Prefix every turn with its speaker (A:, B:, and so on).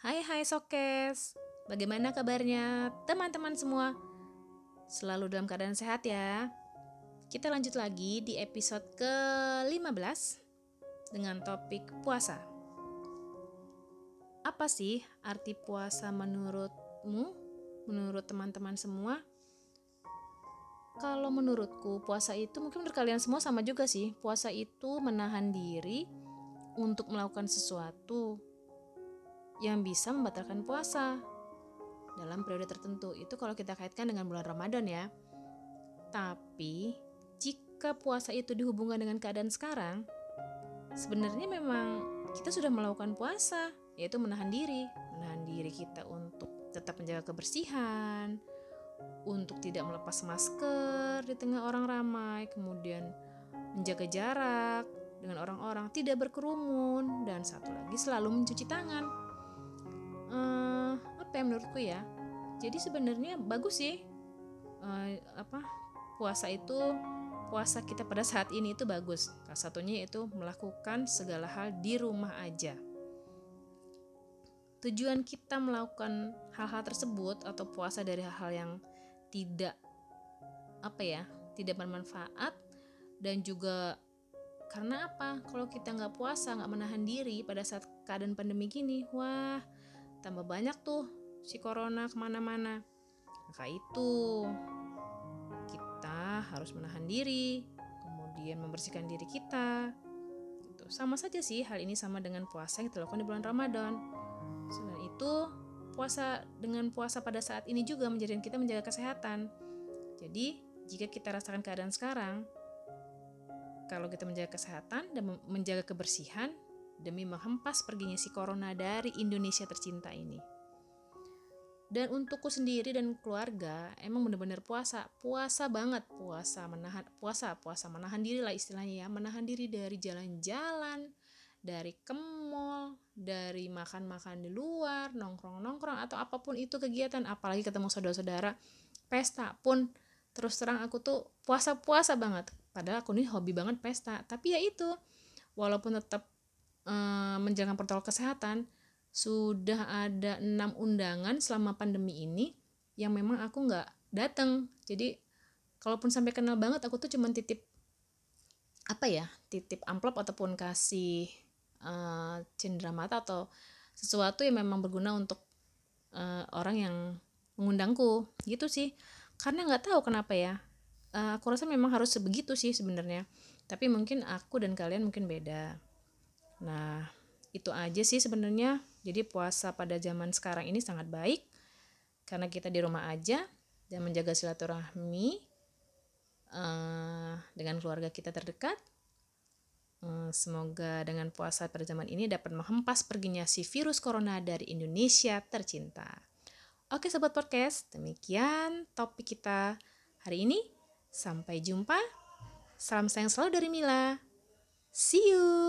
A: Hai hai Sokes, bagaimana kabarnya teman-teman semua? Selalu dalam keadaan sehat ya. Kita lanjut lagi di episode ke-15 dengan topik puasa. Apa sih arti puasa menurutmu? Menurut teman-teman semua? Kalau menurutku puasa itu mungkin menurut kalian semua sama juga sih. Puasa itu menahan diri untuk melakukan sesuatu yang bisa membatalkan puasa dalam periode tertentu. Itu kalau kita kaitkan dengan bulan Ramadan ya. Tapi jika puasa itu dihubungkan dengan keadaan sekarang, sebenarnya memang kita sudah melakukan puasa, yaitu menahan diri, menahan diri kita untuk tetap menjaga kebersihan, untuk tidak melepas masker di tengah orang ramai, kemudian menjaga jarak dengan orang-orang, tidak berkerumun, dan satu lagi selalu mencuci tangan. Yang menurutku ya? Jadi sebenarnya bagus sih uh, apa puasa itu puasa kita pada saat ini itu bagus. Salah satunya itu melakukan segala hal di rumah aja. Tujuan kita melakukan hal-hal tersebut atau puasa dari hal-hal yang tidak apa ya, tidak bermanfaat dan juga karena apa? Kalau kita nggak puasa, nggak menahan diri pada saat keadaan pandemi gini, wah tambah banyak tuh si corona ke mana-mana. Maka itu kita harus menahan diri, kemudian membersihkan diri kita. Gitu. Sama saja sih hal ini sama dengan puasa yang kita lakukan di bulan Ramadan. Selain itu, puasa dengan puasa pada saat ini juga menjadikan kita menjaga kesehatan. Jadi, jika kita rasakan keadaan sekarang, kalau kita menjaga kesehatan dan menjaga kebersihan demi menghempas perginya si corona dari Indonesia tercinta ini. Dan untukku sendiri dan keluarga emang bener-bener puasa, puasa banget, puasa menahan puasa, puasa menahan diri lah istilahnya ya, menahan diri dari jalan-jalan, dari ke dari makan-makan di luar, nongkrong-nongkrong atau apa pun itu kegiatan, apalagi ketemu saudara-saudara, pesta pun terus terang aku tuh puasa-puasa banget. Padahal aku nih hobi banget pesta, tapi ya itu walaupun tetap eh, menjalankan protokol kesehatan, sudah ada enam undangan selama pandemi ini yang memang aku nggak datang jadi kalaupun sampai kenal banget aku tuh cuma titip apa ya titip amplop ataupun kasih uh, cindera mata atau sesuatu yang memang berguna untuk uh, orang yang mengundangku. Gitu sih. Karena nggak tahu kenapa ya uh, aku rasa memang harus sebegitu sih sebenarnya. Tapi mungkin aku dan kalian mungkin beda. Nah itu aja sih sebenarnya jadi puasa pada zaman sekarang ini sangat baik karena kita di rumah aja dan menjaga silaturahmi uh, dengan keluarga kita terdekat. Uh, semoga dengan puasa pada zaman ini dapat menghempas perginya si virus corona dari Indonesia tercinta. Oke sobat podcast demikian topik kita hari ini. Sampai jumpa. Salam sayang selalu dari Mila. See you